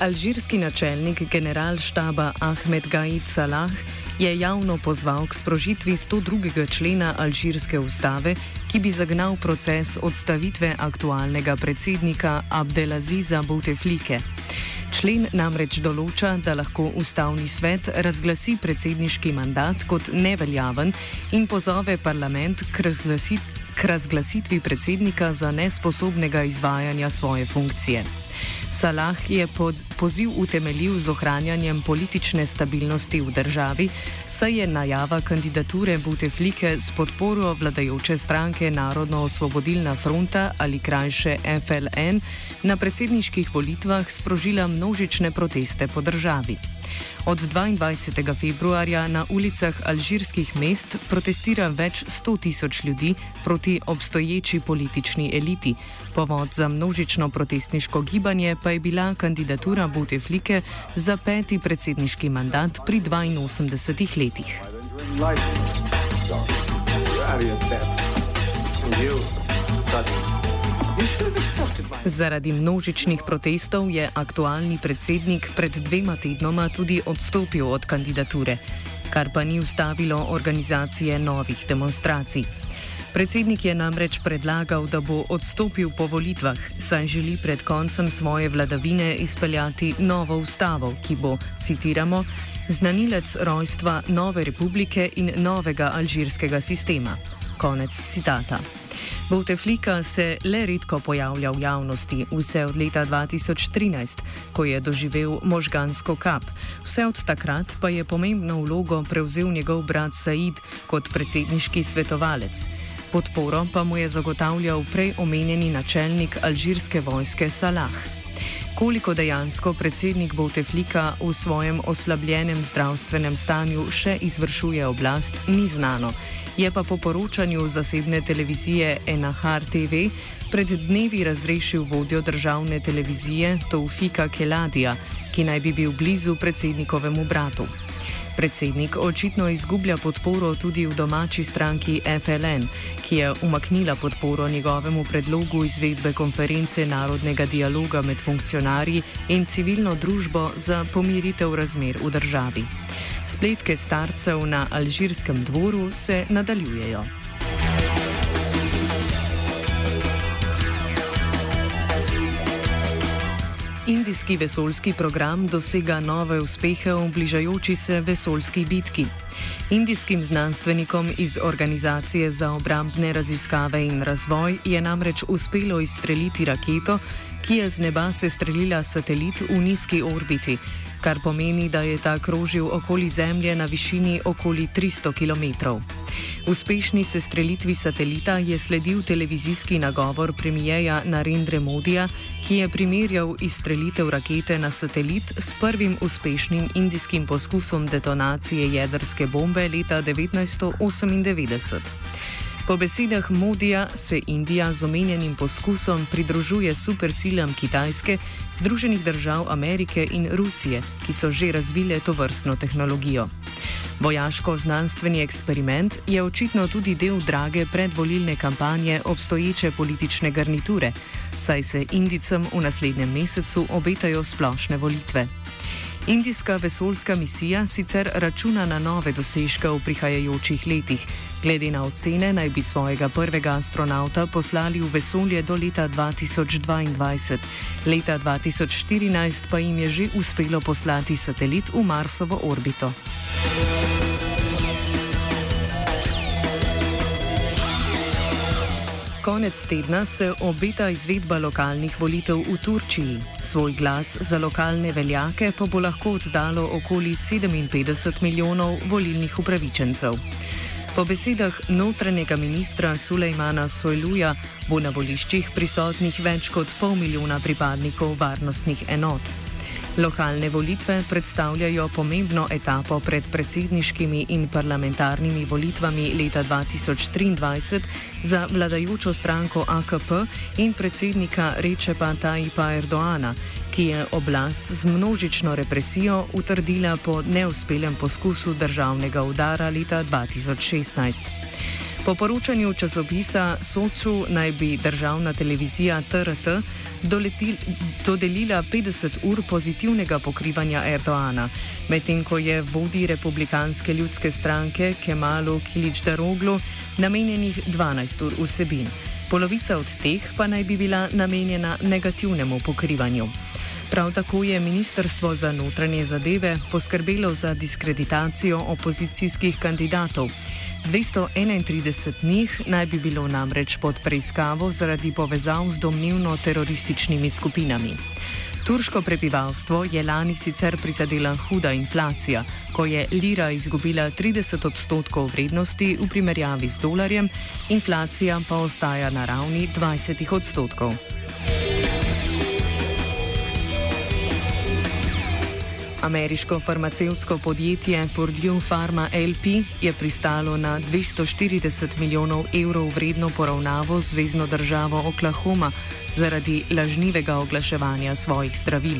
Alžirski načelnik generalštaba Ahmed Gaid Salah je javno pozval k sprožitvi 102. člena Alžirske ustave, ki bi zagnal proces odstavitve aktualnega predsednika Abdelaziza Bouteflike. Člen namreč določa, da lahko ustavni svet razglasi predsedniški mandat kot neveljaven in pozove parlament k, k razglasitvi predsednika za nesposobnega izvajanja svoje funkcije. Salah je pod, poziv utemeljil z ohranjanjem politične stabilnosti v državi, saj je najava kandidature Buteflike s podporo vladajoče stranke Narodno-osvobodilna fronta ali krajše FLN na predsedniških volitvah sprožila množične proteste po državi. Od 22. februarja na ulicah alžirskih mest protestira več sto tisoč ljudi proti obstoječi politični eliti. Povod za množično protestniško gibanje pa je bila kandidatura Bouteflike za peti predsedniški mandat pri 82 letih. Zaradi množičnih protestov je aktualni predsednik pred dvema tednoma tudi odstopil od kandidature, kar pa ni ustavilo organizacije novih demonstracij. Predsednik je namreč predlagal, da bo odstopil po volitvah, saj želi pred koncem svoje vladavine izpeljati novo ustavo, ki bo, citiramo, znanilec rojstva nove republike in novega alžirskega sistema. Konec citata. Bouteflika se le redko pojavlja v javnosti, vse od leta 2013, ko je doživel možgansko kap. Vse od takrat pa je pomembno vlogo prevzel njegov brat Said kot predsedniški svetovalec. Podporo pa mu je zagotavljal prej omenjeni načelnik alžirske vojske Salah. Koliko dejansko predsednik Bouteflika v svojem oslabljenem zdravstvenem stanju še izvršuje oblast, ni znano je pa po poročanju zasebne televizije Enahar TV pred dnevi razrešil vodjo državne televizije Toufika Keladija, ki naj bi bil blizu predsednikovemu bratu. Predsednik očitno izgublja podporo tudi v domači stranki FLN, ki je umaknila podporo njegovemu predlogu izvedbe konference narodnega dialoga med funkcionarji in civilno družbo za pomiritev razmer v državi. Spletke starcev na alžirskem dvoru se nadaljujejo. Indijski vesoljski program dosega nove uspehe v bližajoči se vesoljski bitki. Indijskim znanstvenikom iz Organizacije za obrambne raziskave in razvoj je namreč uspelo izstreliti raketo, ki je z neba sestrelila satelit v nizki orbiti, kar pomeni, da je ta krožil okoli Zemlje na višini okoli 300 km. Uspešni sestrelitvi satelita je sledil televizijski nagovor premijeja Narendra Modija, ki je primerjal izstrelitev rakete na satelit s prvim uspešnim indijskim poskusom detonacije jedrske bombe leta 1998. Po besedah Modija se Indija z omenjenim poskusom pridružuje supersilam Kitajske, Združenih držav Amerike in Rusije, ki so že razvile to vrstno tehnologijo. Vojaško-znanstveni eksperiment je očitno tudi del drage predvolilne kampanje obstoječe politične garniture, saj se Indicem v naslednjem mesecu obetajo splošne volitve. Indijska vesoljska misija sicer računa na nove dosežke v prihajajočih letih. Glede na ocene naj bi svojega prvega astronauta poslali v vesolje do leta 2022. Leta 2014 pa jim je že uspelo poslati satelit v Marsovo orbito. Konec tedna se obeta izvedba lokalnih volitev v Turčiji. Svoj glas za lokalne veljake pa bo lahko oddalo okoli 57 milijonov volilnih upravičencev. Po besedah notranjega ministra Sulejmana Sojluja bo na voliščih prisotnih več kot pol milijona pripadnikov varnostnih enot. Lokalne volitve predstavljajo pomembno etapo pred predsedniškimi in parlamentarnimi volitvami leta 2023 za vladajočo stranko AKP in predsednika Rečepa Tajipa Erdoana, ki je oblast z množično represijo utrdila po neuspelem poskusu državnega udara leta 2016. Po Po poročanju časopisa Soču naj bi državna televizija TRT doletil, dodelila 50 ur pozitivnega pokrivanja Erdoana, medtem ko je vodi republikanske ljudske stranke Kemalu Kilič Daroglu namenjenih 12 ur vsebin. Polovica od teh pa naj bi bila namenjena negativnemu pokrivanju. Prav tako je Ministrstvo za notranje zadeve poskrbelo za diskreditacijo opozicijskih kandidatov. 231 njih naj bi bilo namreč pod preiskavo zaradi povezav z domnevno terorističnimi skupinami. Turško prebivalstvo je lani sicer prizadela huda inflacija, ko je lira izgubila 30 odstotkov vrednosti v primerjavi z dolarjem, inflacija pa ostaja na ravni 20 odstotkov. Ameriško farmacevtsko podjetje Purdue Pharma LP je pristalo na 240 milijonov evrov vredno poravnavo z zvezdno državo Oklahoma zaradi lažnivega oglaševanja svojih zdravil.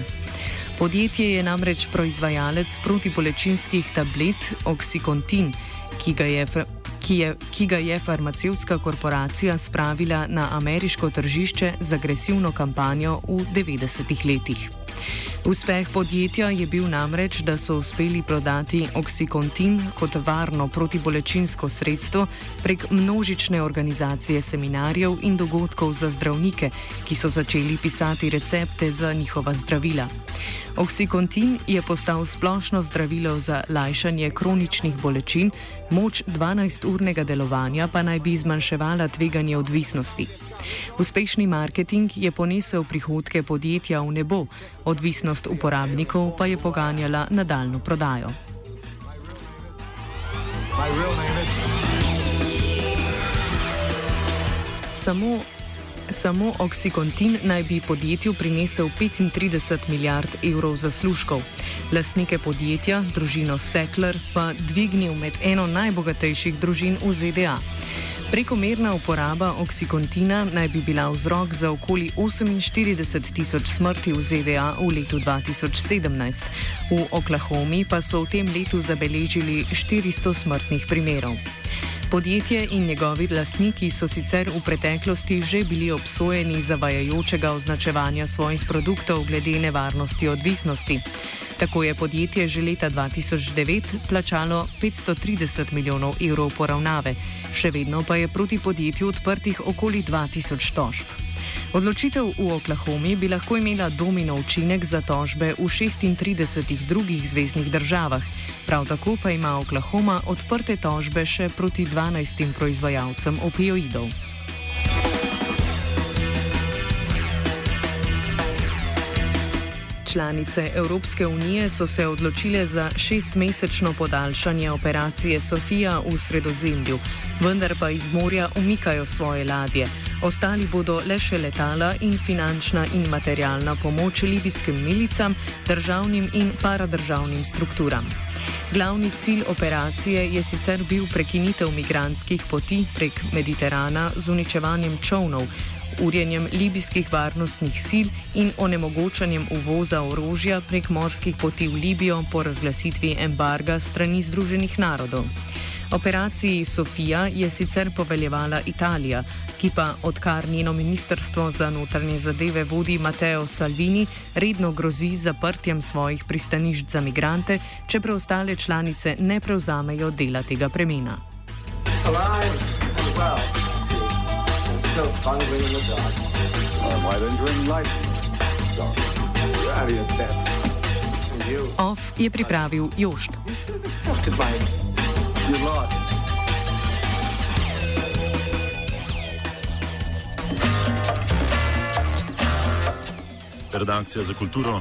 Podjetje je namreč proizvajalec protibolečinskih tablet Oxycontin, ki ga je. Ki, je, ki ga je farmacevtska korporacija spravila na ameriško tržišče z agresivno kampanjo v 90-ih letih. Uspeh podjetja je bil namreč, da so uspeli prodati oksikontin kot varno protibolečinsko sredstvo prek množične organizacije seminarjev in dogodkov za zdravnike, ki so začeli pisati recepte za njihova zdravila. Oksikontin je postal splošno zdravilo za lajšanje kroničnih bolečin, moč 12-urnega delovanja pa naj bi zmanjševala tveganje odvisnosti. Uspešni marketing je ponesel prihodke podjetja v nebo, odvisnost uporabnikov pa je poganjala nadaljno prodajo. Samo, samo Oxycontin naj bi podjetju prinesel 35 milijard evrov zaslužkov. Lastnike podjetja, družino Sekler, pa dvignil med eno najbogatejših družin v ZDA. Prekomerna uporaba oksikontina naj bi bila vzrok za okoli 48 tisoč smrti v ZDA v letu 2017. V Oklahomi pa so v tem letu zabeležili 400 smrtnih primerov. Podjetje in njegovi lastniki so sicer v preteklosti že bili obsojeni zavajajočega označevanja svojih produktov glede nevarnosti odvisnosti. Tako je podjetje že leta 2009 plačalo 530 milijonov evrov poravnave, še vedno pa je proti podjetju odprtih okoli 2000 tožb. Odločitev v Oklahomi bi lahko imela domino učinek za tožbe v 36 drugih zvezdnih državah, prav tako pa ima Oklahoma odprte tožbe še proti 12 proizvajalcem opioidov. Članice Evropske unije so se odločile za šestmesečno podaljšanje operacije Sofija v sredozemlju, vendar pa iz morja umikajo svoje ladje. Ostali bodo le še letala in finančna in materialna pomoč libijskim milicam, državnim in paradržavnim strukturam. Glavni cilj operacije je sicer bil prekinitev migranskih poti prek Mediterana z uničevanjem čovnov, urjenjem libijskih varnostnih sil in onemogočanjem uvoza orožja prek morskih poti v Libijo po razglasitvi embarga strani Združenih narodov. Operaciji Sofija je sicer poveljevala Italija, ki pa odkar njeno ministrstvo za notranje zadeve vodi Matteo Salvini, redno grozi zaprtjem svojih pristanišč za migrante, če preostale članice ne prevzamejo dela tega premena. Off je pripravil Jošt. Redakcija za kulturo